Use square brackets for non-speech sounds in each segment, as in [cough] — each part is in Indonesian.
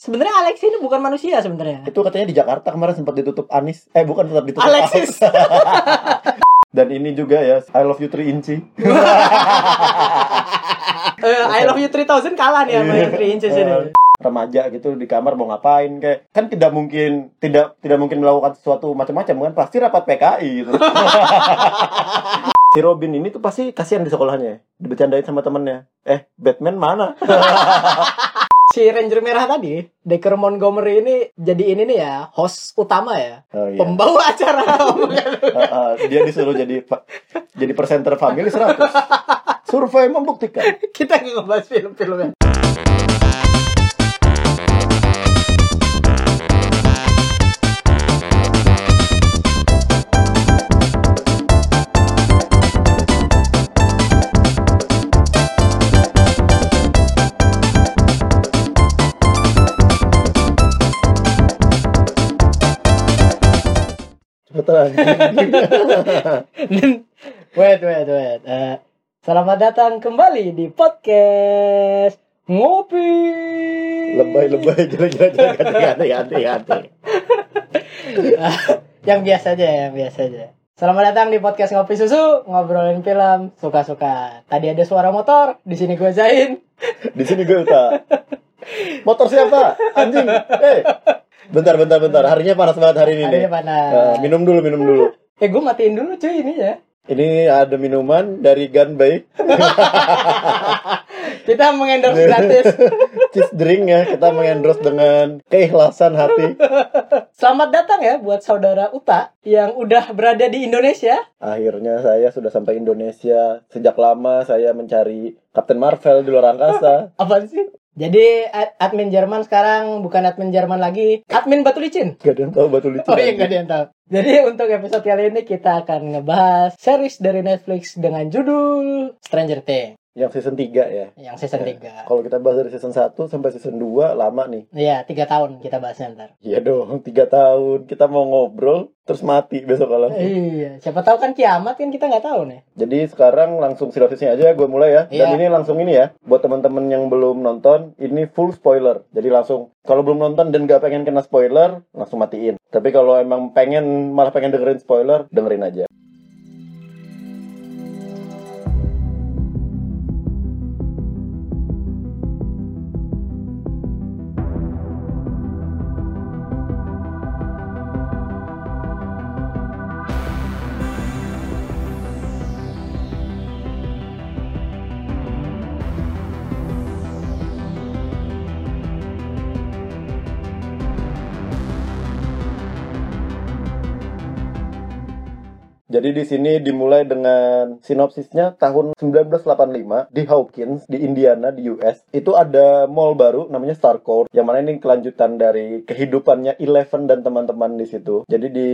sebenarnya Alex ini bukan manusia sebenarnya. Itu katanya di Jakarta kemarin sempat ditutup Anis. Eh bukan tetap ditutup Alexis. [laughs] Dan ini juga ya, I love you 3 inci. [laughs] Eh, I love you 3000 kalah nih sama yang 3 inches ini. remaja gitu di kamar mau ngapain kayak kan tidak mungkin tidak tidak mungkin melakukan sesuatu macam-macam kan pasti rapat PKI gitu. [laughs] si Robin ini tuh pasti kasihan di sekolahnya dibercandain sama temennya eh Batman mana Si Ranger Merah tadi, Decker Montgomery ini jadi ini nih ya, host utama ya. oh, iya. Pembawa acara. Ah, [laughs] ah, dia disuruh jadi jadi presenter family 100 survei membuktikan Kita nggak ngebahas film-filmnya. Cepetan [laughs] wait, wait, wait. Eh, selamat datang kembali di podcast Ngopi. lebay lebay jalan jalan jalan ganti ganti ganti [laughs] ganti yang biasa aja, yang biasa aja. Selamat datang di podcast Ngopi Susu, ngobrolin film suka-suka. Tadi ada suara motor, di sini gue Zain. di sini gue Uta motor siapa anjing eh bentar bentar bentar harinya panas banget hari ini nih Harinya panas. Eh, minum dulu minum dulu Eh, gue matiin dulu cuy ini ya. ini ada minuman dari Gunbay [laughs] Kita mengendorse [laughs] gratis. cheese drink ya kita mengendorse dengan keikhlasan hati Selamat datang ya buat saudara Uta yang udah berada di Indonesia. akhirnya saya sudah sampai Indonesia sejak lama saya mencari Captain Marvel di luar angkasa [laughs] Apa sih? Jadi ad- admin Jerman sekarang bukan admin Jerman lagi, admin Batu Licin. gak ada yang tahu batu licin Oh iya nggak ada yang tahu. Jadi untuk episode kali ini kita akan ngebahas series dari Netflix dengan judul Stranger Things yang season 3 ya yang season Ya. 3. kalau kita bahas dari season 1 sampai season 2 lama nih Iya, tiga tahun kita bahasnya ntar. Iya dong, tiga tahun kita mau ngobrol terus mati besok kalau. Iya, siapa tahu kan kiamat kan kita nggak tahu nih. Jadi sekarang langsung sinopsisnya aja gue mulai ya. Dan Iya. ini langsung ini ya, buat teman-teman yang belum nonton, ini full spoiler. Jadi langsung kalau belum nonton dan gak pengen kena spoiler, langsung matiin. Tapi kalau emang pengen malah pengen dengerin spoiler, dengerin aja. Jadi di sini dimulai dengan sinopsisnya tahun 1985 di Hawkins di Indiana di US. Itu ada mall baru namanya Starcore yang mana ini kelanjutan dari kehidupannya Eleven dan teman-teman di situ. Jadi di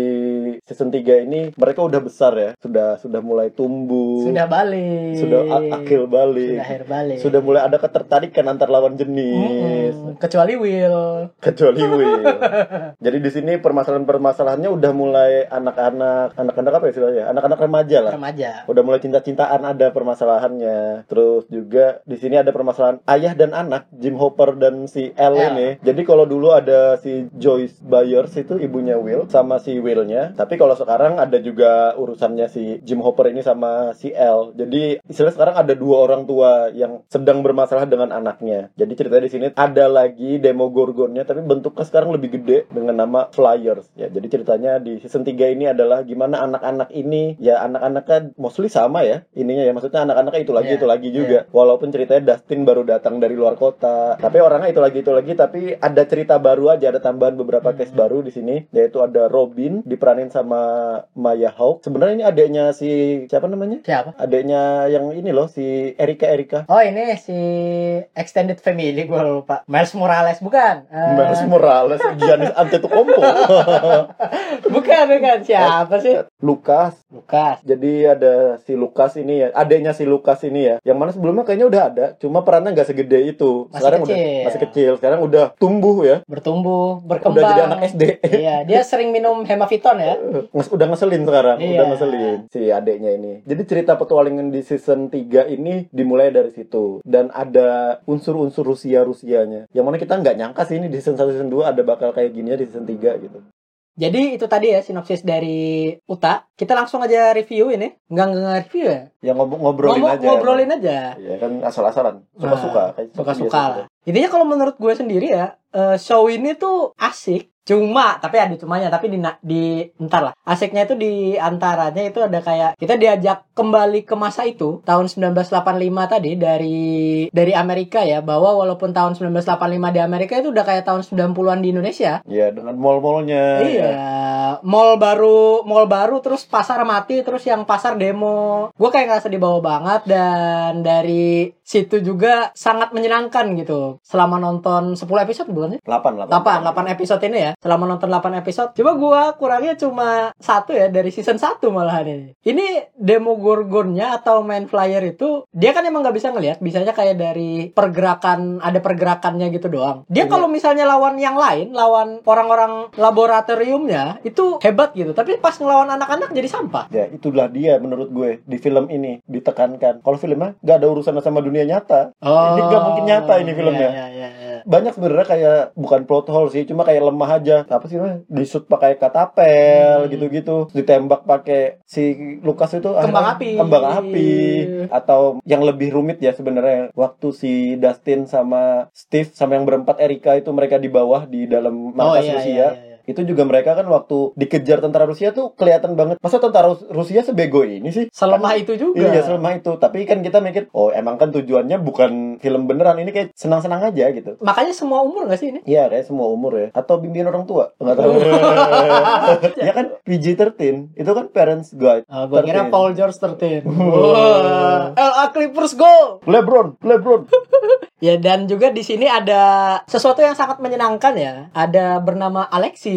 season 3 ini mereka udah besar ya, sudah sudah mulai tumbuh, Sudah balik. sudah akil balik. Sudah akhir balik. Sudah mulai ada ketertarikan antar lawan jenis. Mm-mm, Kecuali Will. kecuali [laughs] Will. Jadi di sini permasalahan-permasalahannya udah mulai anak-anak, anak-anak apa ya istilahnya? Anak-anak remaja lah. Remaja. Udah mulai cinta-cintaan ada permasalahannya. Terus juga di sini ada permasalahan ayah dan anak, Jim Hopper dan si L L. ini. Jadi kalau dulu ada si Joyce Byers itu ibunya Will sama si Willnya. Tapi kalau sekarang ada juga urusannya si Jim Hopper ini sama si L. Jadi istilah sekarang ada dua orang tua yang sedang bermasalah dengan anaknya. Jadi ceritanya di sini ada lagi Demogorgonnya tapi bentuknya sekarang lebih gede dengan nama Flyers. Ya, jadi ceritanya di season 3 ini adalah gimana anak-anak ini ya anak-anaknya mostly sama ya. Ininya ya maksudnya anak-anaknya itu lagi Iya, itu lagi juga. Walaupun ceritanya Dustin baru datang dari luar kota, tapi orangnya itu lagi itu lagi tapi ada cerita baru aja, ada tambahan beberapa case Hmm. baru di sini yaitu ada Robin diperanin sama Maya Hawke. Sebenarnya ini adiknya si siapa namanya? Siapa? Adiknya yang ini loh si Erika Erika. Oh ini si extended family gue lupa. Miles Morales bukan? Eh, Miles Morales, Giannis Antetokounmpo. [laughs] bukan bukan siapa sih? Luka Lukas. Lukas. Jadi ada si Lukas ini ya, adanya si Lukas ini ya. Yang mana sebelumnya kayaknya udah ada, cuma perannya nggak segede itu. Masih Sekarang udah kecil. masih kecil. Sekarang udah tumbuh ya. Bertumbuh, berkembang. Udah jadi anak SD. Iya, dia sering minum hemaviton ya. [laughs] Udah ngeselin sekarang, Iya. udah ngeselin si adeknya ini. Jadi cerita petualangan di season 3 ini dimulai dari situ dan ada unsur-unsur Rusia-Rusianya. Yang mana kita nggak nyangka sih ini di season 1 season 2 ada bakal kayak gini ya di season 3 gitu. Jadi itu tadi ya sinopsis dari Uta. Kita langsung aja review ini. Enggak enggak review ya. Ya ngob- ngobrolin Ngomong- aja. Ngobrolin aja. Ya kan asal-asalan. Suka-suka. kayak Suka-suka lah. Intinya kalau menurut gue sendiri ya, eh, show ini tuh asik. Cuma, tapi ada cumanya, tapi di, di entar lah. Asiknya itu di antaranya itu ada kayak kita diajak kembali ke masa itu tahun 1985 tadi dari dari Amerika ya bahwa walaupun tahun 1985 di Amerika itu udah kayak tahun 90-an di Indonesia. Ya dengan mall-mallnya. Iya, ya. mall baru, mall baru, terus pasar mati, terus yang pasar demo. Gue kayak ngerasa di bawah banget dan dari situ juga sangat menyenangkan gitu. Selama nonton 10 episode bukan sih? 8 8. 8, 8 episode ini ya. Selama nonton 8 episode, coba gua kurangnya cuma satu ya dari season 1 malahan ini. Ini demo gorgonnya atau main flyer itu dia kan emang nggak bisa ngelihat, bisanya kayak dari pergerakan ada pergerakannya gitu doang. Dia Iya. kalau misalnya lawan yang lain, lawan orang-orang laboratoriumnya itu hebat gitu. Tapi pas ngelawan anak-anak jadi sampah. Ya itulah dia menurut gue di film ini ditekankan. Kalau filmnya nggak ada urusan sama dunia nyata. Ini nggak mungkin nyata ini filmnya. Iya, iya, iya. banyak sebenarnya kayak bukan plot hole sih cuma kayak lemah aja apa sih namanya di shoot pakai katapel Hmm. gitu-gitu ditembak pakai si Lukas itu Kembang api. kembang api atau yang lebih rumit ya sebenarnya waktu si Dustin sama Steve sama yang berempat Erika itu mereka di bawah di dalam markas iya, Rusia iya, iya, iya. Itu juga mereka kan waktu dikejar tentara Rusia tuh kelihatan banget masa tentara Rus- Rusia sebego ini sih Selemah itu juga. Iya selama itu Tapi kan kita mikir Oh emang kan tujuannya bukan film beneran Ini kayak senang-senang aja gitu Makanya semua umur gak sih ini? Iya kayak semua umur ya Atau bimbingan orang tua Nggak tahu [laughs] Ya kan PG-13 Itu kan parents guide Oh, gue kira 13. Paul George 13. Wah. LA Clippers go. Lebron Lebron [laughs] Ya dan juga di sini ada sesuatu yang sangat menyenangkan ya. Ada bernama Alexi.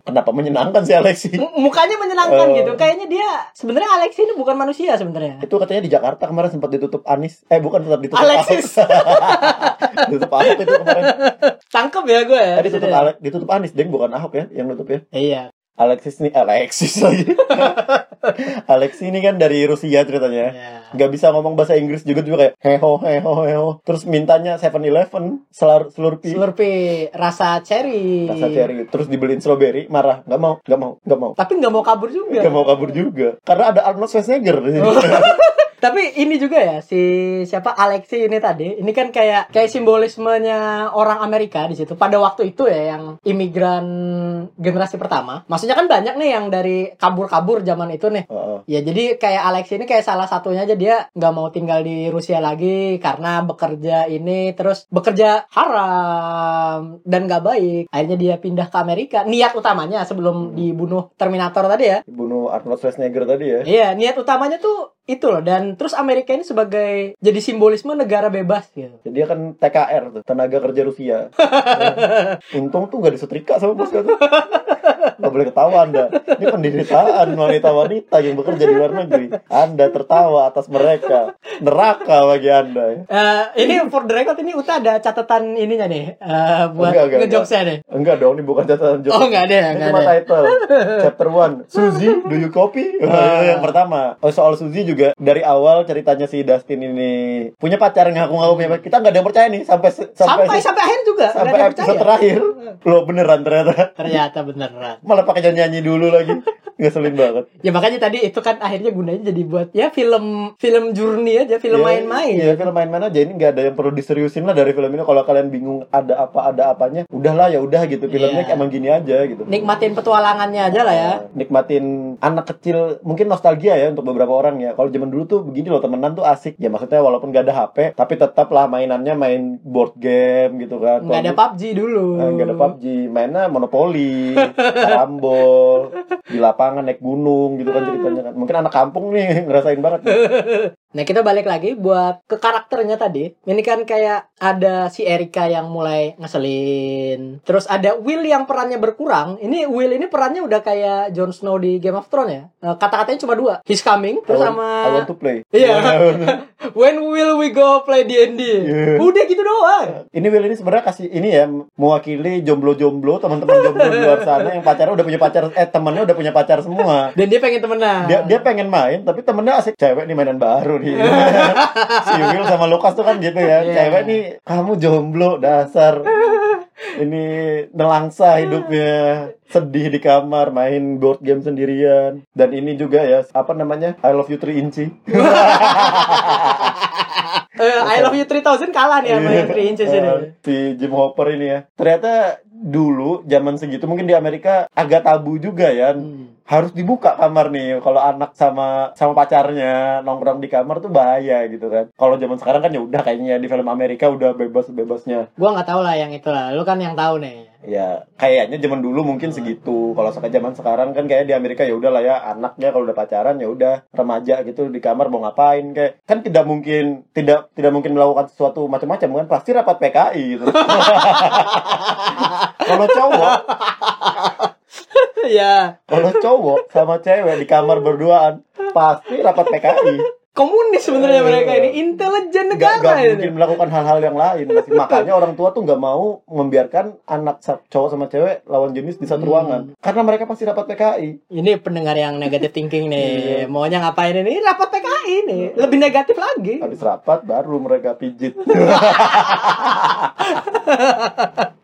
Kenapa menyenangkan sih Alexi M- mukanya menyenangkan Oh. gitu. Kayaknya dia sebenarnya Alexi ini bukan manusia sebenarnya. Itu katanya di Jakarta kemarin sempat ditutup Anis Eh bukan tetap ditutup Alexis. [laughs] Ditutup Ahok itu kemarin Tangkep ya gue ya. Eh, di ditutup, Anis Deng bukan Ahok ya Yang nutup ya Iya. Alexis nih Alexis lagi [laughs] Alexi ini kan dari Rusia ceritanya Iya. nggak bisa ngomong bahasa Inggris juga juga kayak heho heho heho terus mintanya 7-Eleven selar slurpee Slurpee rasa cherry. rasa cherry terus dibeliin strawberry marah nggak mau nggak mau nggak mau Tapi nggak mau kabur juga. nggak mau kabur juga karena ada Arnold Schwarzenegger di sini. [laughs] Tapi ini juga ya si siapa Alexi ini tadi. Ini kan kayak kayak simbolismenya orang Amerika di situ pada waktu itu ya yang imigran generasi pertama. Maksudnya kan banyak nih yang dari kabur-kabur zaman itu nih. Heeh. Ya jadi kayak Alexi ini kayak salah satunya aja dia nggak mau tinggal di Rusia lagi karena bekerja ini terus bekerja haram dan nggak baik. Akhirnya dia pindah ke Amerika. Niat utamanya sebelum dibunuh Terminator tadi ya. bunuh Arnold Schwarzenegger tadi ya Iya, niat utamanya tuh itu loh dan terus Amerika ini sebagai jadi simbolisme negara bebas gitu. jadi dia kan TKR tuh tenaga kerja Rusia [laughs] untung tuh nggak disetrika sama bos tuh nggak boleh ketawa anda ini penderitaan wanita-wanita yang bekerja di luar negeri anda tertawa atas mereka neraka bagi anda ya Eh, ini for the record ini Uta ada catatan ininya nih eh, buat Enggak, enggak, ngejokesnya nih. Enggak dong, ini bukan catatan joke. Oh nggak ada Ini nggak cuma ada. title. Chapter 1. Suzy, do you copy? Ah. yang pertama. Oh, soal Suzy juga dari awal ceritanya si Dustin ini punya pacar ngaku-ngaku punya pacar. Kita nggak ada yang percaya nih sampai Sampai sampai sampai, akhir juga sampai episode percaya. terakhir. Lo beneran ternyata. Ternyata beneran. Malah pakai nyanyi dulu lagi. Ngeselin banget. [laughs] Ya makanya tadi itu kan akhirnya gunanya jadi buat ya film film journey aja, film Ya, main-main. Iya, film main-main aja ini nggak ada yang perlu diseriusin lah dari film ini. Kalau kalian bingung ada apa ada apanya, udahlah ya udah gitu. Filmnya Iya. emang gini aja gitu. Nikmatin petualangannya aja lah ya. Nah, nikmatin anak kecil mungkin nostalgia ya untuk beberapa orang ya kalau zaman dulu tuh begini loh temenan tuh asik ya maksudnya walaupun gak ada HP tapi tetap lah mainannya main board game gitu kan Nggak ada PUBG dulu. eh, nggak ada PUBG mainnya monopoli [laughs] karambol di lapangan naik gunung gitu kan ceritanya kan mungkin anak kampung nih ngerasain banget nih. [laughs] Nah kita balik lagi buat ke karakternya tadi. Ini kan kayak ada si Erika yang mulai ngeselin. Terus ada Will yang perannya berkurang. Ini Will ini perannya udah kayak Jon Snow di Game of Thrones ya. Eh, Kata-katanya cuma dua. He's coming. Terus I want- sama I want to play. Iya. [laughs] When will we go play D&D? Iya. Udah gitu doang. ini Will ini sebenarnya kasih ini ya mewakili jomblo-jomblo teman-teman jomblo di luar sana yang pacarnya udah punya pacar eh temannya udah punya pacar semua Dan dia pengen temenan. dia dia pengen main tapi temennya asik cewek nih mainan baru nih [laughs] si Will sama Lukas tuh kan gitu ya. Iya. cewek nih kamu jomblo dasar. Ini nelangsa hidupnya. Sedih di kamar main board game sendirian. Dan ini juga ya apa namanya? I love you 3 inci. [laughs] Eh, I love you 3000 kalah nih sama yang 3 inches ini. Eh, si Jim Hopper ini ya. Ternyata dulu zaman segitu mungkin di Amerika agak tabu juga ya. Hmm. Harus dibuka kamar nih kalau anak sama sama pacarnya nongkrong di kamar tuh bahaya gitu kan kalau zaman sekarang kan ya udah kayaknya di film Amerika udah bebas bebasnya Gua nggak tahu lah yang itu lah. Lu kan yang tahu nih. ya kayaknya zaman dulu mungkin segitu kalau sekarang zaman sekarang kan kayak di Amerika ya udah lah ya anaknya kalau udah pacaran ya udah remaja gitu di kamar mau ngapain kayak kan tidak mungkin tidak tidak mungkin melakukan sesuatu macam-macam kan pasti rapat PKI gitu [laughs] kalau cowok [laughs] ya, kalau cowok sama cewek di kamar berduaan pasti rapat PKI komunis sebenarnya mereka ini intelijen nggak nggak negara mungkin melakukan hal-hal yang lain makanya orang tua tuh nggak mau membiarkan anak cowok sama cewek lawan jenis di satu Hmm. ruangan karena mereka pasti dapat PKI Ini pendengar yang negatif thinking nih. [laughs] Iya. Maunya ngapain ini? Rapat PKI nih. Lebih negatif lagi. habis rapat baru mereka pijit [laughs]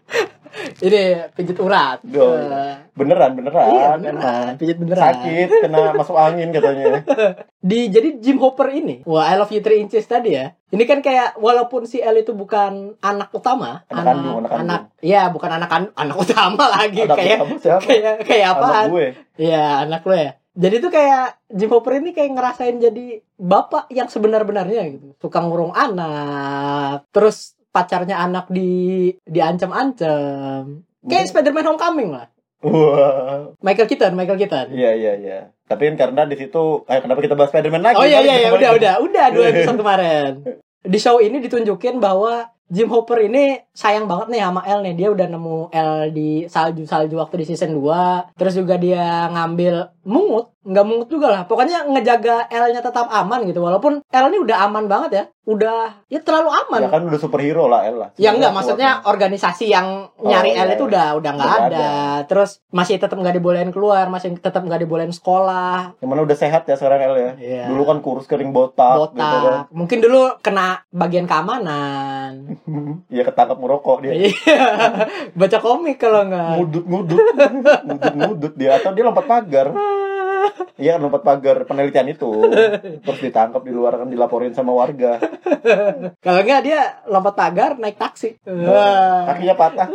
Ini pijit urat. Duh. Eh, beneran beneran, iya, beneran. Pijit beneran. sakit kena masuk angin katanya [laughs] Di jadi Jim Hopper ini, wah I love you 3 inches tadi ya. Ini kan kayak walaupun si L itu bukan anak utama, Anak kandung, anak kandung. ya bukan anak kan anak [laughs] utama lagi anak kayak siapa kayak kayak anak apaan? gue Iya, anak lo ya. Jadi tuh kayak Jim Hopper ini kayak ngerasain jadi bapak yang sebenar-benarnya gitu. Suka ngurung anak, terus pacarnya anak di diancam-ancam. Kayak Spider-Man Homecoming lah. wah Michael Keaton, Michael Keaton. iya iya iya tapi kan karena di situ eh, kenapa kita bahas Spiderman lagi Oh iya iya iya udah udah udah dua [laughs] episode kemarin. Di show ini ditunjukin bahwa Jim Hopper ini sayang banget nih sama L nih. Dia udah nemu L di salju-salju waktu di season 2. Terus juga dia ngambil mungut. Nggak mungut juga lah. Pokoknya ngejaga L-nya tetap aman gitu. Walaupun L ini udah aman banget ya. Udah, ya terlalu aman. ya kan udah superhero lah El lah Ya enggak, maksudnya lah. organisasi yang nyari Oh, L iya, itu iya. udah udah nggak Udah ada. Terus masih tetap nggak dibolehin keluar, masih tetap nggak dibolehin sekolah. yang mana udah sehat ya sekarang El ya Iya. dulu kan kurus kering botak, botak. gitu kan Mungkin dulu kena bagian keamanan. [laughs] Iya ketangkap ngerokok dia Iya. [laughs] Baca komik kalau enggak. ngudut ngudut ngudut ngudut dia atau dia lompat pagar [laughs] iya lompat pagar penelitian itu terus ditangkap di luar kan dilaporin sama warga Kalau enggak dia lompat pagar naik taksi. Wah. kakinya patah [laughs]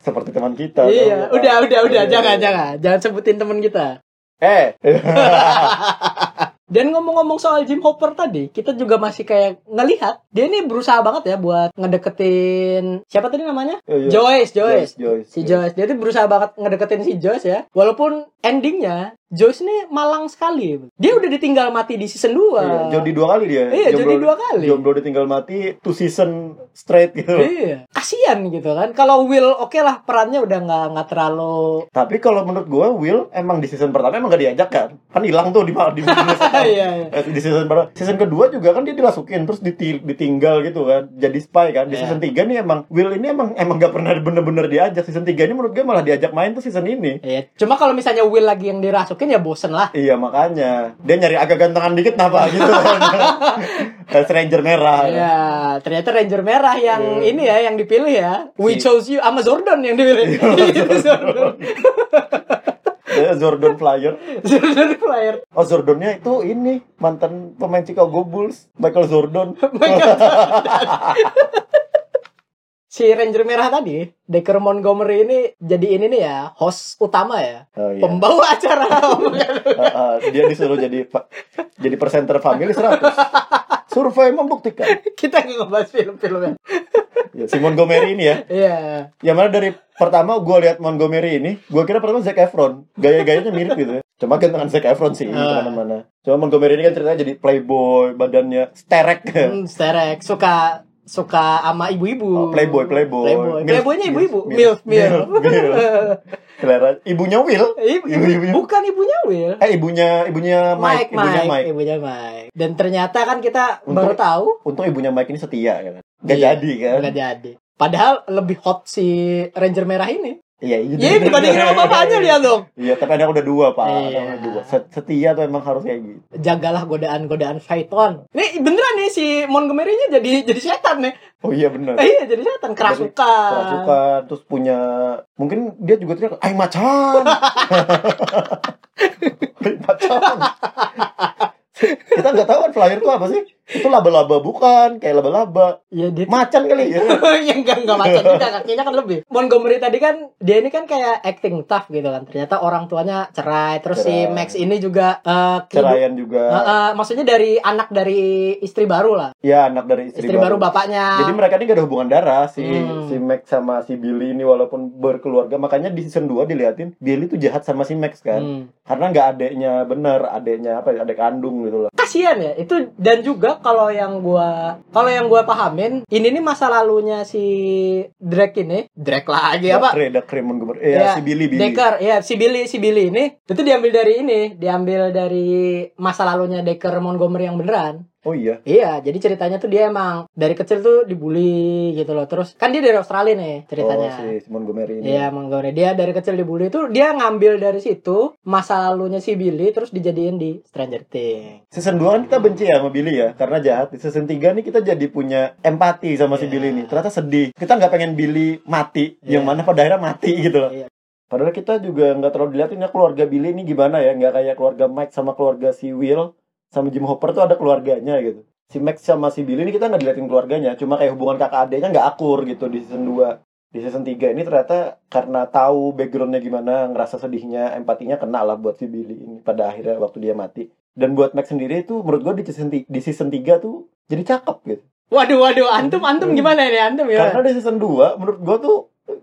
seperti teman kita Iya, udah udah udah jangan jangan jangan sebutin temen kita. eh [laughs] Dan ngomong-ngomong soal Jim Hopper tadi, kita juga masih kayak ngelihat dia ini berusaha banget ya buat ngedeketin siapa tadi namanya? Iya, iya. Joyce, Joyce. Joyce Si Joyce, dia tuh berusaha banget ngedeketin si Joyce ya. Walaupun endingnya Joyce ini malang sekali. Dia udah ditinggal mati di season 2. Iya, Jody dua kali dia Iya, Jomblo- Jody dua kali. jomblo ditinggal mati two season straight gitu Iya, kasihan gitu kan. Kalau Will oke lah perannya udah nggak nggak terlalu. tapi kalau menurut gue Will emang di season pertama emang gak diajak kan kan hilang tuh di di, di, [laughs] Iya, iya. Eh, di season pertama season kedua juga kan dia dirasukin terus diti- ditinggal gitu kan jadi spy kan di Iya. season 3 nih emang Will ini emang emang gak pernah bener-bener diajak season 3 ini menurut gue malah diajak main tuh season ini Iya, cuma kalau misalnya Will lagi yang dirasukin ya bosen lah. iya makanya dia nyari agak gantengan dikit kenapa [laughs] gitu kan Eh, Stranger merah Iya, ternyata Ranger merah yang Iya. ini ya yang dipilih ya. We Si- chose you sama Zordon yang dipilih. [laughs] Itu Zordon. Zordon Flyer [laughs] Zordon player. oh Zordonnya itu ini mantan pemain Chicago Bulls Michael Zordon Si Ranger merah tadi, Decker Montgomery ini jadi ini nih ya, host utama ya. oh, iya. Pembawa acara. Ah, [laughs] ah, dia disuruh jadi jadi presenter family 100 Survei membuktikan. Kita nggak ngebahas film-filmnya. [laughs] Ya, si Montgomery ini ya. Iya. Yang mana dari pertama gue lihat Montgomery ini, gue kira pertama Zac Efron. Gaya-gayanya mirip gitu ya. Cuma gantengan Zac Efron sih Ah. ke mana-mana. Cuma Montgomery ini kan ceritanya jadi playboy, badannya sterek. Hmm, sterek suka suka sama ibu-ibu. Oh, playboy, playboy. Playboy. Milf, Playboynya ibu-ibu. milf, Milf, milf. milf. Ibunya Will. Ibu, ibu, Ibu-ibunya. bukan ibunya Will. Eh ibunya ibunya Mike, Mike, ibunya Mike. ibunya Mike. Dan ternyata kan kita Untung- baru tahu Untung ibunya Mike ini setia kan. Gak Iya, jadi kan. nggak jadi. Padahal lebih hot si Ranger merah ini. Iya, iya. Ya dibandingin sama [laughs] bapaknya lihat dong. Iya, tapi anak udah dua, Pak. Iya. udah dua. Set- Setia tuh emang harus kayak gitu. Jagalah godaan-godaan syaiton. Nih beneran nih si Montgomery-nya jadi jadi setan nih. Oh iya benar. Eh, iya jadi setan kerasukan. kerasukan terus punya mungkin dia juga teriak ay macan [laughs] [laughs] macan kita nggak tahu kan flyer itu apa sih itu laba-laba bukan kayak laba-laba Ya dia macan kali [laughs] ya yang enggak enggak macam juga [laughs] kakinya kan lebih. Montgomery tadi kan dia ini kan kayak acting tough gitu kan. Ternyata orang tuanya cerai. Terus si Cerai. Max ini juga kehidup- ceraian juga Eh, eh, maksudnya dari anak dari istri baru lah. ya anak dari istri, Istri, baru. bapaknya. jadi mereka ini gak ada hubungan darah si Hmm. si Max sama si Billy ini walaupun berkeluarga makanya di season 2 diliatin Billy tuh jahat sama si Max kan Hmm. karena nggak adeknya bener adeknya apa ya adek kandung gitu loh Kasian ya itu dan juga kalau yang gua kalau yang gua pahamin ini nih masa lalunya si Drake ini Drake lagi apa Montgomery. Eh, Ya, si Billy, Billy. Decker ya si Billy si Billy ini itu diambil dari ini diambil dari masa lalunya Decker Montgomery yang beneran Oh iya. Iya, jadi ceritanya tuh dia emang dari kecil tuh dibully gitu loh. Terus kan dia dari Australia nih ceritanya. Oh, si, Montgomery ini. Iya, Montgomery. Dia dari kecil dibully tuh dia ngambil dari situ masa lalunya si Billy terus dijadiin di Stranger Things. Season 2 kan kita benci ya sama Billy ya, karena jahat. Di season 3 nih kita jadi punya empati sama si Iya. Billy nih. Ternyata sedih. Kita nggak pengen Billy mati, Iya. yang mana pada akhirnya mati gitu loh. Iya. Padahal kita juga nggak terlalu dilihatin ya keluarga Billy ini gimana ya, nggak kayak keluarga Mike sama keluarga si Will sama Jim Hopper tuh ada keluarganya gitu. Si Max sama si Billy ini kita nggak diliatin keluarganya, cuma kayak hubungan kakak adeknya nggak akur gitu di season 2. Di season 3 ini ternyata karena tahu backgroundnya gimana, ngerasa sedihnya, empatinya kena lah buat si Billy ini pada akhirnya waktu dia mati. Dan buat Max sendiri itu menurut gue di season, di season 3 tuh jadi cakep gitu. Waduh, waduh, antum antum gimana ini antum ya? Karena di season 2 menurut gue tuh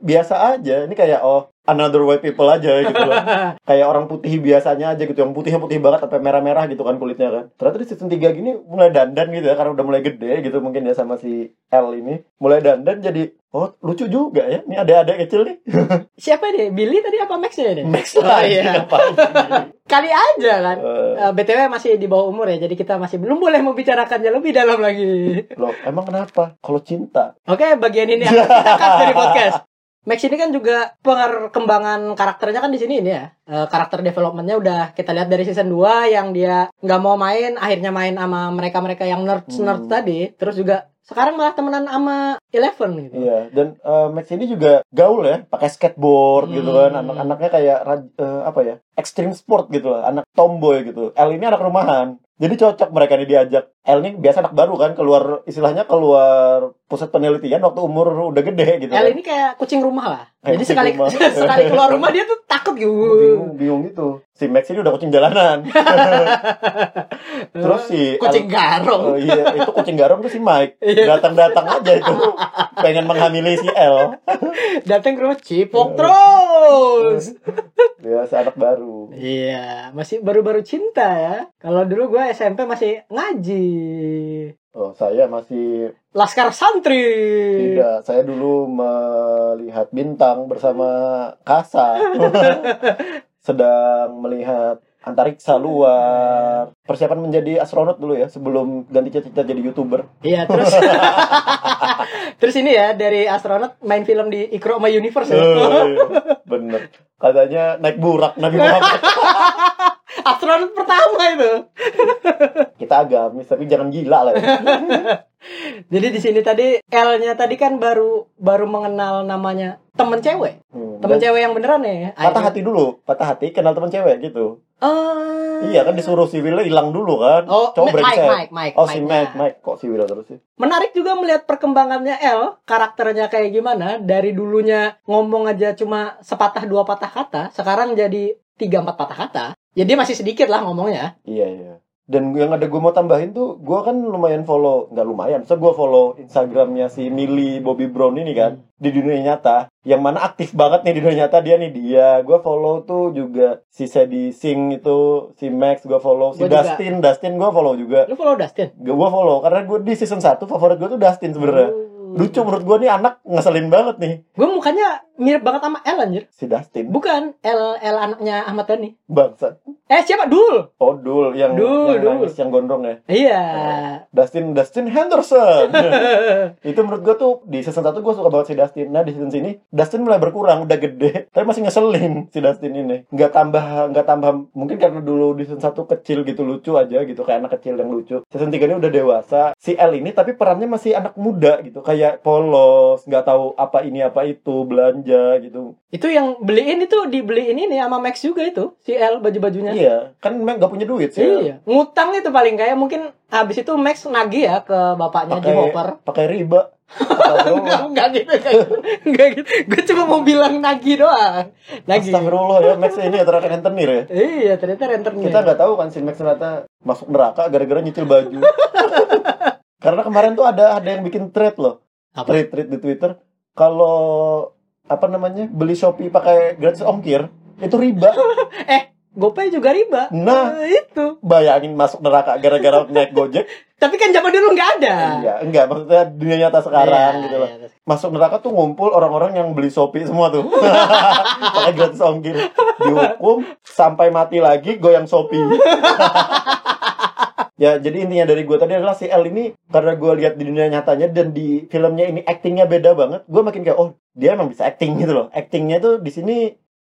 biasa aja. Ini kayak oh another white people aja gitu loh. [laughs] kayak orang putih biasanya aja gitu. Yang putihnya putih banget sampai merah-merah gitu kan kulitnya kan. Ternyata di season 3 gini mulai dandan gitu ya karena udah mulai gede gitu mungkin ya sama si L ini. Mulai dandan jadi oh lucu juga ya. Ini ada adik kecil nih. [laughs] Siapa nih? Billy tadi apa Max ya ini? Max Oh, lagi iya. [laughs] Kali aja kan. Eh, Eh, BTW masih di bawah umur ya, jadi kita masih belum boleh membicarakannya lebih dalam lagi. loh, emang kenapa? Kalau cinta Oke, bagian ini akan kita cut dari podcast. Max ini kan juga perkembangan karakternya kan di sini ini ya. Eh, karakter developmentnya udah kita lihat dari season 2 yang dia nggak mau main, akhirnya main sama mereka-mereka yang nerds-nerds Hmm. tadi. Terus juga sekarang malah temenan sama Eleven gitu. Iya, dan eh, Max ini juga gaul ya, pakai skateboard gitu kan. Hmm. Anak-anaknya kayak eh, apa ya? Extreme sport gitu lah, anak tomboy gitu. L ini anak rumahan. Jadi cocok mereka nih diajak. L ini biasa anak baru kan, keluar istilahnya keluar pusat penelitian waktu umur udah gede gitu. El kan. ini kayak kucing rumah lah. Kayak Jadi sekali rumah. [laughs] sekali keluar rumah dia tuh takut gitu. bingung, bingung gitu. Si Max ini udah kucing jalanan. [laughs] Terus si kucing L- garong. Oh iya, itu kucing garam tuh si Mike. [laughs] Iya. Datang-datang aja itu. Pengen menghamili si L. Datang ke rumah cipok terus. Biasa anak baru. Iya, masih baru-baru cinta ya. Kalau dulu gue SMP masih ngaji. Oh, saya masih Laskar santri. Tidak, saya dulu melihat bintang bersama Kasa. [laughs] Sedang melihat antariksa luar. Persiapan menjadi astronot dulu ya, sebelum ganti cita-cita jadi YouTuber. Iya, terus [laughs] Terus ini ya dari astronot main film di Ikro My Universe ya. Oh, iya. Bener. Katanya naik burak Nabi Muhammad. [laughs] astronot pertama itu. [laughs] Kita agamis, tapi jangan gila lah ya. [laughs] Jadi di sini tadi L-nya tadi kan baru baru mengenal namanya temen cewek. Hmm. Temen cewek yang beneran ya. patah hati dulu, patah hati kenal teman cewek gitu. Oh. Iya kan disuruh si Will hilang dulu kan. Oh, Cowok Mike, brengsek. Mike, Mike, Oh si. Mike, Mike kok si Will terus sih? Menarik juga melihat perkembangannya L, karakternya kayak gimana. Dari dulunya ngomong aja cuma sepatah dua patah kata, sekarang jadi tiga empat patah kata. Ya dia masih sedikit lah ngomongnya. Iya iya. Dan yang ada gue mau tambahin tuh, gue kan lumayan follow, nggak lumayan, so gue follow Instagramnya si Millie Bobby Brown ini kan di dunia nyata. Yang mana aktif banget nih di dunia nyata dia nih dia. Gue follow tuh juga si Sadie Singh itu, si Max gue follow, si Gua juga. Dustin, Dustin gue follow juga. Lu follow Dustin? Gue follow karena gue di season 1 favorit gue tuh Dustin sebenarnya. Oh. Lucu menurut gue nih anak ngeselin banget nih Gue mukanya mirip banget sama El anjir. si Dustin. Bukan El El anaknya Ahmad Dhani. Bangsat. Eh siapa? Dul. Oh, Dul yang Dul, yang Dul. nangis yang gondrong ya. Iya. Dustin Dustin Henderson. [laughs] itu menurut gue tuh di season 1 gue suka banget si Dustin. Nah di season sini Dustin mulai berkurang, udah gede, [laughs] tapi masih ngeselin si Dustin ini. Nggak tambah, nggak tambah. Mungkin karena dulu di season 1 kecil gitu lucu aja gitu kayak anak kecil yang lucu. Season 3 ini udah dewasa. Si L ini tapi perannya masih anak muda gitu, kayak polos, nggak tahu apa ini apa itu, belanja gitu. itu yang beliin itu dibeliin ini sama Max juga itu si El baju-bajunya. Iya, kan memang nggak punya duit sih. Iya. Ngutang itu paling kayak mungkin habis itu Max nagih ya ke bapaknya Pakai Jim Hopper. pakai riba. [laughs] enggak, enggak gitu, enggak gitu. Enggak gitu. Gue cuma mau bilang nagih doang. Nagih. Astagfirullah ya, Max ini ya ternyata rentenir ya. Iya, ternyata rentenir. Kita nggak tahu kan si Max ternyata masuk neraka gara-gara nyicil baju. [laughs] Karena kemarin tuh ada ada yang bikin thread loh, Apa? thread di Twitter. Kalau apa namanya beli Shopee pakai gratis ongkir itu riba. [laughs] GoPay juga riba. Nah. Eh, itu. Bayangin masuk neraka gara-gara naik Gojek. [laughs] Tapi kan zaman dulu nggak ada. Iya, enggak maksudnya dunia nyata sekarang Iya, gitu loh. iya. Masuk neraka tuh ngumpul orang-orang yang beli Shopee semua tuh. [laughs] pakai gratis ongkir. Dihukum sampai mati lagi goyang Shopee. Ya jadi intinya dari gue tadi adalah si L ini karena gue lihat di dunia nyatanya dan di filmnya ini actingnya beda banget gue makin kayak oh dia emang bisa acting gitu loh. Actingnya tuh di sini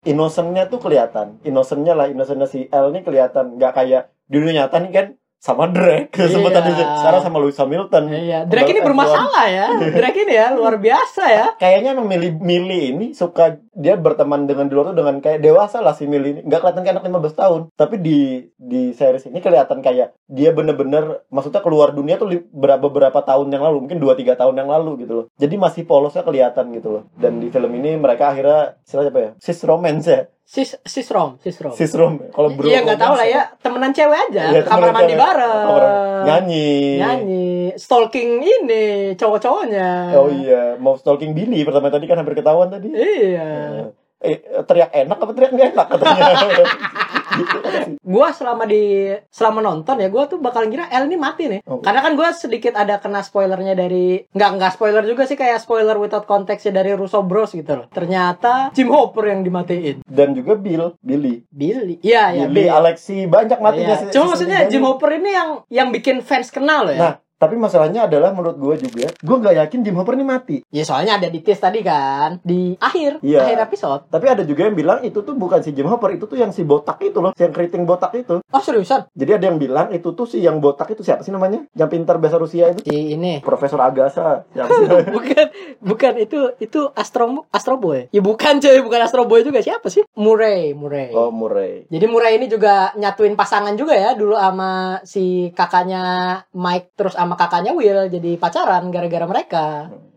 innocentnya tuh kelihatan. Innocentnya lah innocentnya si L ini kelihatan. Nggak kayak di dunia nyata nih kan sama Drake Iya. tadi sekarang sama Lewis Hamilton Iya, Drake ini Pembalap F1. bermasalah ya. [laughs] Drake ini ya luar biasa ya. kayaknya emang Mili Mili ini suka dia berteman dengan di luar tuh dengan kayak dewasa lah si Mili ini nggak kelihatan kayak anak 15 tahun tapi di di series ini kelihatan kayak dia bener-bener maksudnya keluar dunia tuh berapa beberapa tahun yang lalu mungkin 2-3 tahun yang lalu gitu loh jadi masih polosnya kelihatan gitu loh dan di film ini mereka akhirnya istilahnya apa ya sis romance ya Sis sis rom, sis rom. sis rom kalau bro Iya nggak tahu lah ya, temenan cewek aja, ke kamar mandi bareng, Kamar- nyanyi. Nyanyi, stalking ini cowok-cowoknya. oh iya mau stalking Billy pertama tadi kan hampir ketahuan tadi. Iya. Eh, teriak enak apa teriak nggak enak katanya [laughs] gitu Gua selama di selama nonton ya, gua tuh bakal ngira El ini mati nih. Oh. Karena kan gua sedikit ada kena spoilernya dari nggak nggak spoiler juga sih kayak spoiler without konteksnya dari Russo Bros gitu loh. Ternyata Jim Hopper yang dimatiin. dan juga Bill Billy Billy. Iya, iya, Billy Bill. Alexi banyak matinya si- Cuma maksudnya Jim. Hopper ini yang yang bikin fans kenal loh ya. Nah, tapi masalahnya adalah menurut gue juga, gue nggak yakin Jim Hopper ini mati. Ya soalnya ada di tease tadi kan di akhir Iya. akhir episode. Tapi ada juga yang bilang itu tuh bukan si Jim Hopper, itu tuh yang si botak itu loh, yang keriting botak itu. Oh seriusan? Jadi ada yang bilang itu tuh si yang botak itu siapa sih namanya? Yang pintar bahasa Rusia itu? Si ini. Profesor Agasa. [laughs] Siapa sih? bukan bukan itu itu Astro Astro Boy. Ya bukan cuy, bukan Astro Boy juga siapa sih? Murray, Murray. oh, Murray. Jadi Murray ini juga nyatuin pasangan juga ya dulu sama si kakaknya Mike terus sama kakaknya Will jadi pacaran gara-gara mereka.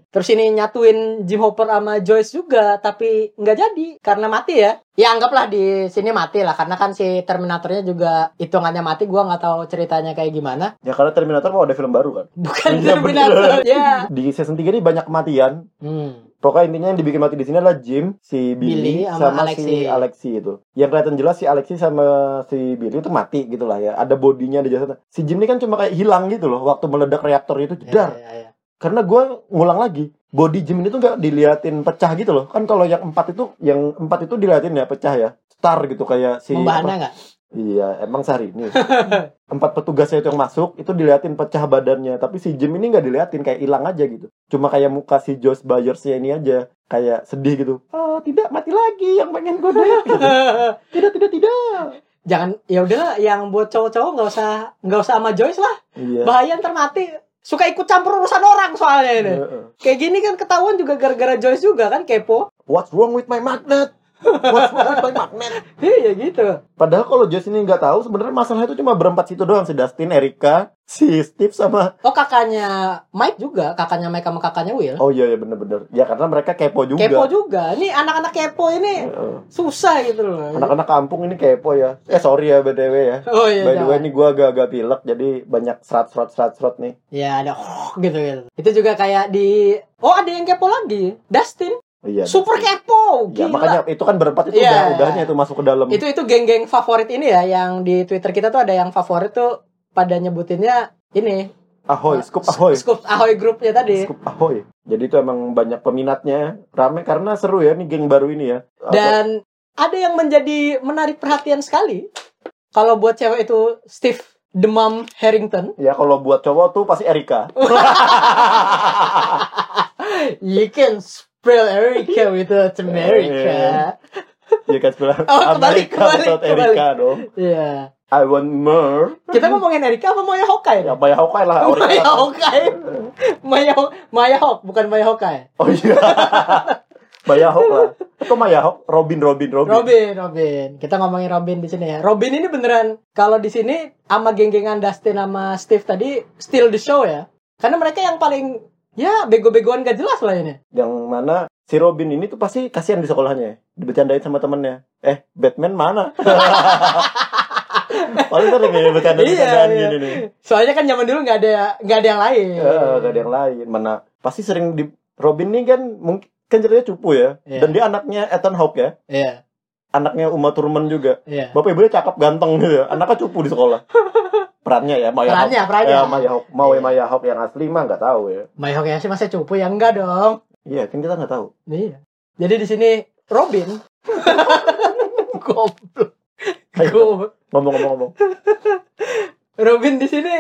Terus ini nyatuin Jim Hopper sama Joyce juga tapi nggak jadi karena mati ya. Ya anggaplah di sini mati lah karena kan si Terminatornya juga hitungannya mati gua nggak tahu ceritanya kayak gimana. Ya karena Terminator mau ada film baru kan. Bukan Iya, Terminator ya. Di season 3 ini banyak kematian. Hmm. Pokoknya intinya yang dibikin mati di sini adalah Jim, si Billy Billy, sama sama, Alexi. si Alexi itu. Yang kelihatan jelas si Alexi sama si Billy itu mati gitu lah ya. Ada bodinya, ada jasadnya. Si Jim ini kan cuma kayak hilang gitu loh waktu meledak reaktor itu jedar. Ya, ya, ya. Karena gue ngulang lagi, body Jim ini tuh nggak diliatin pecah gitu loh. Kan kalau yang empat itu, yang empat itu diliatin ya pecah ya. Star gitu kayak si Membahana apa- nggak? Iya, emang sehari ini. [laughs] Empat petugasnya itu yang masuk, itu diliatin pecah badannya. Tapi si Jim ini nggak diliatin, kayak hilang aja gitu. Cuma kayak muka si Josh Byers-nya ini aja. Kayak sedih gitu. Ah, tidak, mati lagi yang pengen gue. [laughs] Gitu. Tidak, tidak, tidak. Jangan ya udahlah yang buat cowok-cowok nggak usah nggak usah sama Joyce lah. Iya. Bahaya ntar mati. Suka ikut campur urusan orang soalnya ini. Heeh. Kayak gini kan ketahuan juga gara-gara Joyce juga kan kepo. What's wrong with my magnet? What's wrong with my magnet? Iya gitu. Padahal kalau Joyce ini nggak tahu, sebenarnya masalah itu cuma berempat situ doang si Dustin, Erika, si Steve sama Oh kakaknya Mike juga, kakaknya Mike sama kakaknya Will. Oh iya iya bener-bener. Ya karena mereka kepo juga. Kepo juga. Ini anak-anak kepo ini Heeh. susah gitu loh. Anak-anak kampung ini kepo ya. Eh sorry ya BTW ya. Oh iya. By the way jangan. ini gue agak-agak pilek jadi banyak serat-serat serat-serat nih. Ya ada [laughs] gitu gitu. Itu juga kayak di Oh ada yang kepo lagi. Dustin Iya. super kepo. Ya, Gila. makanya itu kan berempat itu Iya. udah udahnya itu masuk ke dalam. itu itu geng-geng favorit ini ya yang di Twitter kita tuh ada yang favorit tuh pada nyebutinnya ini Ahoy, scoop ahoy. Scoop Ahoy grupnya tadi. Scoop ahoy. Jadi itu emang banyak peminatnya. Rame karena seru ya nih geng baru ini ya. Apa- Dan ada yang menjadi menarik perhatian sekali. Kalau buat cewek itu Steve Demam Harrington. Ya kalau buat cowok tuh pasti Erika. [laughs] You can America without America. Ya kan sebelah Oh, kebalik, Amerika kebalik. Erika dong. Iya. I want more. Kita ngomongin Erika apa Maya Hokai? Ya Maya Hawkeye lah. Maya. Hokai. Maya Maya Hawk bukan Maya Hokai. Oh iya. Maya Hawk lah. Atau Maya Hawk, Robin, Robin, Robin. Robin, Robin. Kita ngomongin Robin di sini ya. Robin ini beneran kalau di sini sama geng-gengan Dustin sama Steve tadi still the show ya. Karena mereka yang paling ya bego-begoan gak jelas lah ini. Yang mana si Robin ini tuh pasti kasihan di sekolahnya. ya. Dibercandain sama temennya. Eh, Batman mana? [laughs] Paling sering ya bercanda-bercandaan Iya, iya. gini nih. Soalnya kan zaman dulu nggak ada nggak ada yang lain. Eh, gak ada yang lain. Mana pasti sering di Robin nih kan mungkin kan ceritanya cupu ya. Iya. Dan dia anaknya Ethan Hawke ya. Iya, Anaknya Uma Thurman juga. iya. Bapak ibunya cakep ganteng gitu ya. Anaknya cupu di sekolah. [laughs] Perannya ya Maya. Perannya, perannya. Ya, Maya Hawke. Mau Iya. Maya Hawke yang asli mah nggak tahu ya. Maya Hokai sih masa cupu ya enggak dong. Iya, kan kita nggak tahu. Iya. Jadi di sini Robin [laughs] Goblok. Ngomong-ngomong. [laughs] Robin di sini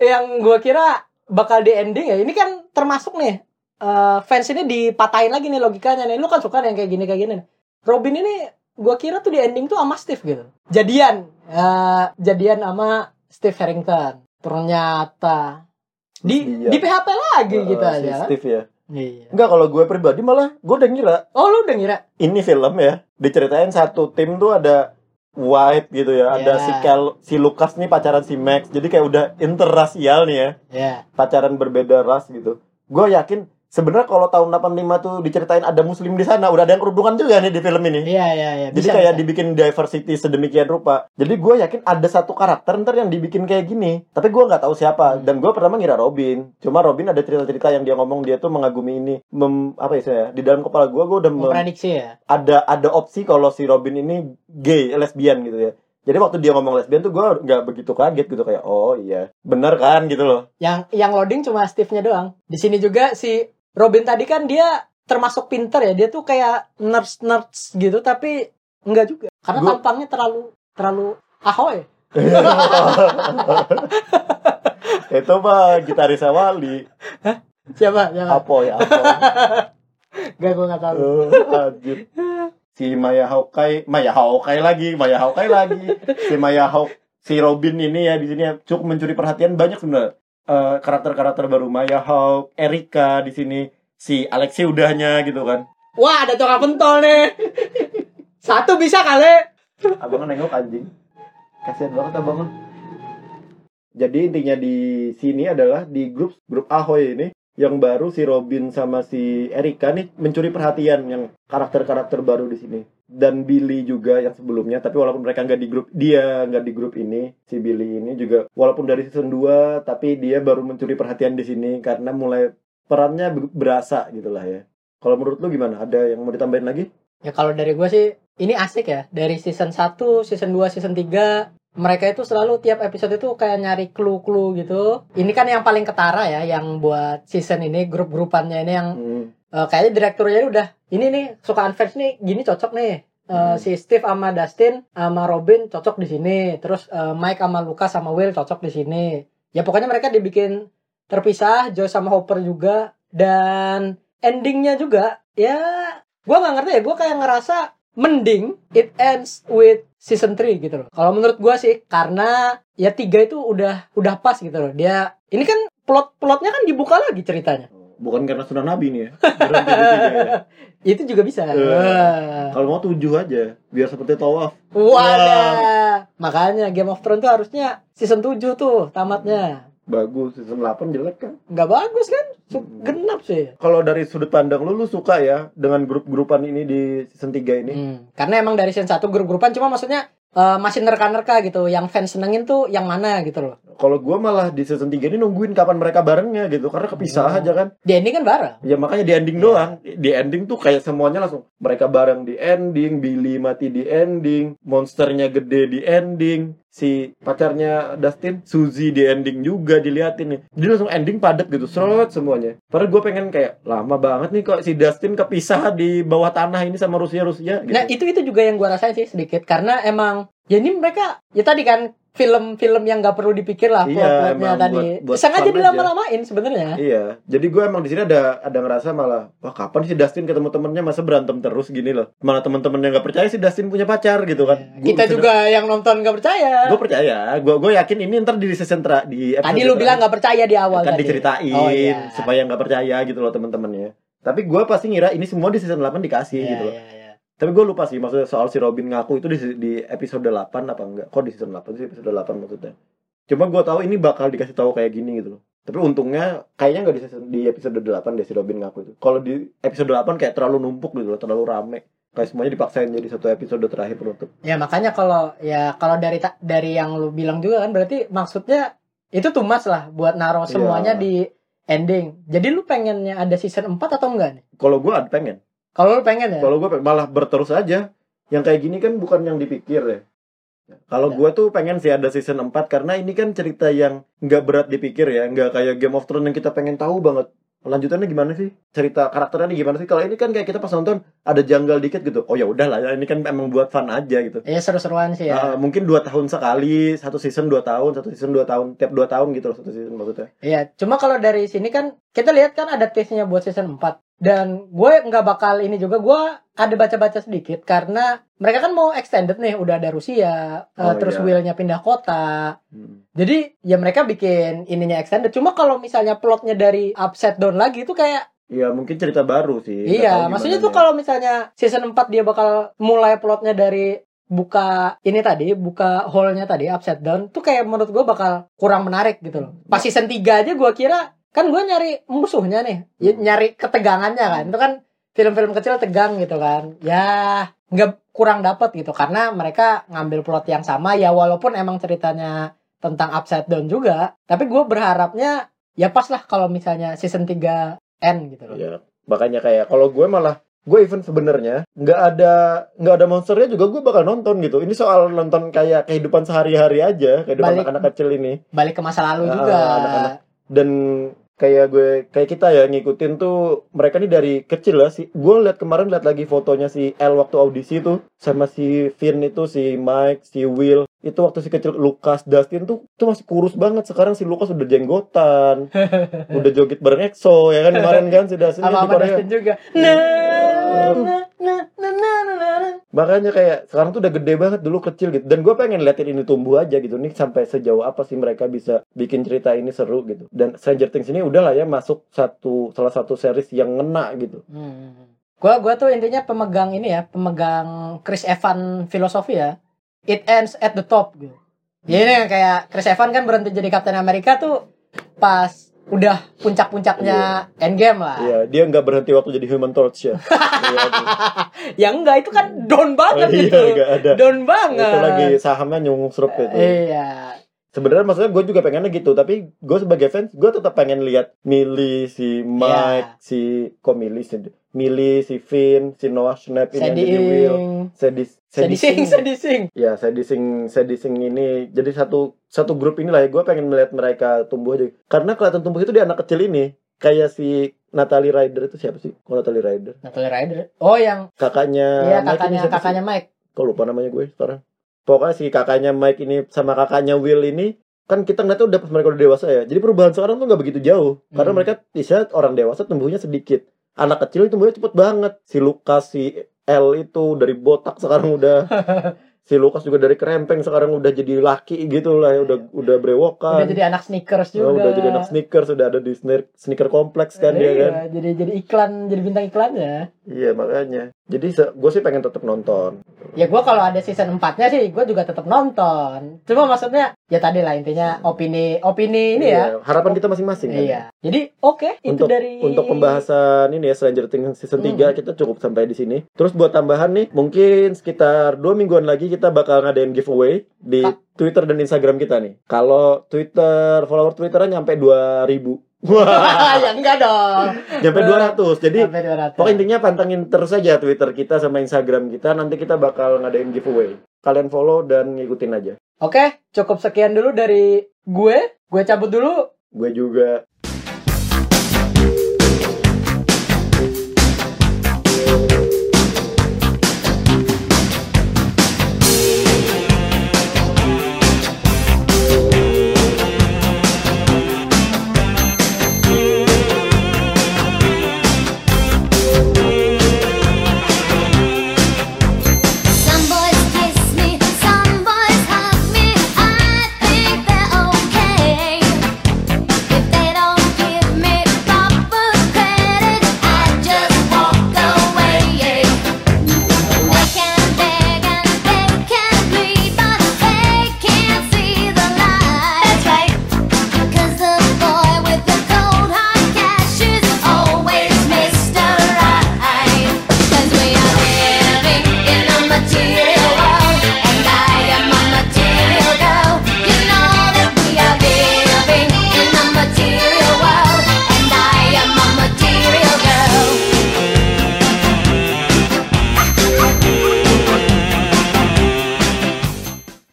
yang gua kira bakal di ending ya. Ini kan termasuk nih eh, fans ini dipatahin lagi nih logikanya nih. Lu kan suka yang kayak gini kayak gini. nih. Robin ini gua kira tuh di ending tuh sama Steve gitu. Jadian eh, jadian sama Steve Harrington. Ternyata di Iya. di PHP lagi gitu Eh, si aja. Steve ya. Iya. Enggak, kalau gue pribadi malah gue udah ngira Oh lu udah ngira? ini film ya diceritain satu tim tuh ada White gitu ya, ada Ya. si Kel, si Lucas nih pacaran si Max, jadi kayak udah interrasial nih ya, Ya. pacaran berbeda ras gitu. Gue yakin sebenarnya kalau tahun 85 tuh diceritain ada muslim di sana, udah ada yang kerudungan juga nih di film ini. Iya iya iya. Jadi kayak bisa. dibikin diversity sedemikian rupa. Jadi gue yakin ada satu karakter ntar yang dibikin kayak gini. Tapi gue nggak tahu siapa. Hmm. Dan gue pertama ngira Robin. Cuma Robin ada cerita-cerita yang dia ngomong dia tuh mengagumi ini. Mem, apa ya? Di dalam kepala gue gue udah mem- memprediksi ya. ada ada opsi kalau si Robin ini gay, lesbian gitu ya. Jadi waktu dia ngomong lesbian tuh gue nggak begitu kaget gitu kayak oh iya bener kan gitu loh. Yang yang loading cuma Steve-nya doang. Di sini juga si Robin tadi kan dia termasuk pinter ya. Dia tuh kayak nerds nerds gitu tapi enggak juga. Karena Gua- tampangnya terlalu terlalu ahoy. [laughs] Itu mah gitaris Wali. Siapa? Siapa? Apa ya apa? [laughs] Gak gue gak tahu. Eh, anjir. Si Maya Hawkeye, Maya Hawkeye lagi, Maya Hawkeye lagi. Si Maya Hawk, si Robin ini ya di sini ya, cukup mencuri perhatian banyak sebenarnya. Eh, karakter-karakter baru Maya Hawk, Erika di sini, si Alexi udahnya gitu kan. Wah ada tukang pentol nih. [laughs] Satu bisa kali. Abang nengok anjing. Kasihan banget abang. Jadi intinya di sini adalah di grup grup Ahoy ini yang baru si Robin sama si Erika nih mencuri perhatian yang karakter-karakter baru di sini dan Billy juga yang sebelumnya tapi walaupun mereka nggak di grup dia nggak di grup ini si Billy ini juga walaupun dari season 2 tapi dia baru mencuri perhatian di sini karena mulai perannya be- berasa gitulah ya. Kalau menurut lu gimana? Ada yang mau ditambahin lagi? Ya kalau dari gue sih ini asik ya. Dari season 1, season 2, season 3 mereka itu selalu tiap episode itu kayak nyari clue-clue gitu. Ini kan yang paling ketara ya yang buat season ini grup-grupannya ini yang Hmm. eh, kayaknya direkturnya udah ini nih sukaan fans nih gini cocok nih. Eh, Hmm. si Steve sama Dustin sama Robin cocok di sini. Terus eh, Mike sama Lucas sama Will cocok di sini. Ya pokoknya mereka dibikin terpisah, Joe sama Hopper juga dan endingnya juga ya gua nggak ngerti ya gue kayak ngerasa mending it ends with season 3 gitu loh kalau menurut gua sih karena ya tiga itu udah udah pas gitu loh dia ini kan plot plotnya kan dibuka lagi ceritanya Bukan karena sunnah Nabi nih ya. [laughs] Ya. Itu juga bisa. Wah. Kalau mau tujuh aja, biar seperti tawaf. Wadah. Makanya Game of Thrones tuh harusnya season 7 tuh tamatnya. Bagus, season 8 jelek kan? Nggak bagus kan? Hmm. Genap sih. Kalau dari sudut pandang lu, lu suka ya dengan grup-grupan ini di season 3 ini? Hmm. Karena emang dari season 1 grup-grupan cuma maksudnya eh, masih nerka-nerka gitu. Yang fans senengin tuh yang mana gitu loh. Kalau gua malah di season 3 ini nungguin kapan mereka barengnya gitu, karena kepisah Hmm. aja kan. Di ending kan bareng. Ya makanya di ending Iya. doang. Di ending tuh kayak semuanya langsung mereka bareng di ending, Billy mati di ending, monsternya gede di ending, si pacarnya Dustin, Suzy di ending juga diliatin nih. Dia langsung ending padat gitu, seret semuanya. Padahal gue pengen kayak lama banget nih kok si Dustin kepisah di bawah tanah ini sama Rusia Rusia gitu. Nah, itu itu juga yang gua rasain sih sedikit karena emang ya ini mereka ya tadi kan film-film yang nggak perlu dipikir lah Iya, emang tadi. buat- buat Sengaja dilama-lamain sebenarnya. Iya, jadi gue emang di sini ada ada ngerasa malah, wah kapan sih Dustin ketemu temennya masa berantem terus gini loh. Malah temen-temennya nggak percaya sih Dustin punya pacar gitu kan. Gua Kita juga yang nonton nggak percaya. gue percaya gue gue yakin ini ntar di season tra, di episode Tadi lu bilang nggak percaya di awal kan tadi. diceritain Oh, iya. supaya nggak percaya gitu loh teman-temannya tapi gue pasti ngira ini semua di season 8 dikasih Iya, gitu loh iya, iya. Tapi gue lupa sih maksudnya soal si Robin ngaku itu di, di episode 8 apa enggak? Kok di season 8 sih? Episode 8 maksudnya. Cuma gue tahu ini bakal dikasih tahu kayak gini gitu loh. Tapi untungnya kayaknya nggak di season di episode 8 deh si Robin ngaku itu. Kalau di episode 8 kayak terlalu numpuk gitu loh terlalu rame. Kayak semuanya dipaksain jadi satu episode terakhir penutup. Ya makanya kalau ya kalau dari dari yang lu bilang juga kan berarti maksudnya itu tuh mas lah buat naruh Iya. semuanya di ending. Jadi lu pengennya ada season 4 atau enggak nih? kalau gue pengen Kalau lu pengen ya? Kalau gue malah berterus aja. Yang kayak gini kan bukan yang dipikir ya. Kalau Ya. gue tuh pengen sih ada season 4 karena ini kan cerita yang nggak berat dipikir ya, nggak kayak Game of Thrones yang kita pengen tahu banget. Lanjutannya gimana sih? Cerita karakternya gimana sih? Kalau ini kan kayak kita pas nonton ada janggal dikit gitu. Oh ya udahlah ya ini kan emang buat fun aja gitu. Ya seru-seruan sih ya. Ah, mungkin dua tahun sekali, satu season dua tahun, satu season dua tahun, tiap dua tahun gitu loh satu season maksudnya. Iya, cuma kalau dari sini kan kita lihat kan ada taste-nya buat season 4. Dan gue nggak bakal ini juga gue ada baca-baca sedikit karena mereka kan mau extended nih, udah ada Rusia, eh, Oh, terus iya. Will-nya pindah kota. Hmm. Jadi ya mereka bikin ininya extended. Cuma kalau misalnya plotnya dari upside down lagi itu kayak Iya mungkin cerita baru sih. Iya, maksudnya tuh kalau misalnya season 4 dia bakal mulai plotnya dari buka ini tadi, buka hole-nya tadi upside down tuh kayak menurut gue bakal kurang menarik gitu loh. Pas season 3 aja gue kira kan gue nyari musuhnya nih, ya, Hmm. nyari ketegangannya kan. Itu kan film-film kecil tegang gitu kan. Ya nggak kurang dapet gitu karena mereka ngambil plot yang sama ya walaupun emang ceritanya tentang upside down juga, tapi gue berharapnya ya pas lah kalau misalnya season 3 end gitu loh. Iya, makanya kayak kalau gue malah gue even sebenarnya nggak ada nggak ada monsternya juga gue bakal nonton gitu. Ini soal nonton kayak kehidupan sehari-hari aja, kehidupan anak-anak kecil ini. Balik ke masa lalu Ah, juga. anak-anak. Dan kayak gue kayak kita ya ngikutin tuh mereka nih dari kecil lah sih. Gue lihat kemarin lihat lagi fotonya si El waktu audisi tuh sama si Finn itu si Mike, si Will itu waktu si kecil Lucas Dustin tuh tuh masih kurus banget sekarang si Lucas udah jenggotan [laughs] udah joget bareng EXO ya kan kemarin kan si Dustin sama di sama Korea Dustin juga. Nah, nah, nah, nah, nah. Makanya kayak sekarang tuh udah gede banget dulu kecil gitu. Dan gue pengen liatin ini tumbuh aja gitu. Nih sampai sejauh apa sih mereka bisa bikin cerita ini seru gitu. Dan Stranger Things ini udah lah ya masuk satu salah satu series yang ngena gitu. Hmm. Gua gua tuh intinya pemegang ini ya, pemegang Chris Evans filosofi ya. It ends at the top gitu. Ya ini yang kayak Chris Evans kan berhenti jadi Captain America tuh pas udah puncak-puncaknya Endgame lah. Iya, dia nggak berhenti waktu jadi Human Torch ya. Iya, aduh. [laughs] Ya enggak itu kan down banget Oh, iya, itu. nggak ada. Down banget. Itu lagi sahamnya nyungsrup itu. Iya. Sebenarnya maksudnya gue juga pengennya gitu, tapi gue sebagai fans gue tetap pengen lihat Millie, si Mike, Iya. si kok Millie sih? Millie, si Finn, si Noah Schnapp ini yang jadi Will. Sedis, Sedising, sedising. ya sedising sedising ini jadi satu satu grup inilah ya gue pengen melihat mereka tumbuh aja karena kelihatan tumbuh itu di anak kecil ini kayak si Natalie Ryder itu siapa sih? Kok Natalie Ryder? Natalie Ryder. Oh yang Kakaknya iya Mike kakaknya sih? kakaknya Mike. Kok lupa namanya gue sekarang. Pokoknya si kakaknya Mike ini sama kakaknya Will ini kan kita ngeliatnya udah pas mereka udah dewasa ya. Jadi perubahan sekarang tuh nggak begitu jauh. Karena Hmm. mereka bisa orang dewasa tumbuhnya sedikit. Anak kecil tumbuhnya cepet banget. Si Lucas, si L itu dari botak sekarang udah [laughs] si Lukas juga dari kerempeng sekarang udah jadi laki gitu lah ya udah udah brewokan Udah jadi anak sneakers juga. Oh, udah jadi anak sneaker sudah ada di sneaker, sneaker kompleks kan dia kan Iya, jadi jadi iklan, jadi bintang iklannya. iya makanya jadi gue sih pengen tetap nonton Ya gua kalau ada season 4-nya sih gua juga tetap nonton. Cuma maksudnya ya tadi lah intinya opini opini ini ya. Iya, harapan kita masing-masing kan Iya. Jadi oke itu untuk dari untuk pembahasan ini ya Stranger Things season 3 kita cukup sampai di sini. Terus buat tambahan nih, mungkin sekitar dua mingguan lagi kita bakal ngadain giveaway di. Twitter dan Instagram kita nih. Kalau Twitter follower Twitternya nyampe 2000. Wah, ya [laughs] enggak dong. nyampe 200. Jadi Sampai 200. pokoknya intinya pantengin terus aja Twitter kita sama Instagram kita. Nanti kita bakal ngadain giveaway. Kalian follow dan ngikutin aja. Oke, cukup sekian dulu dari gue. Gue cabut dulu. Gue juga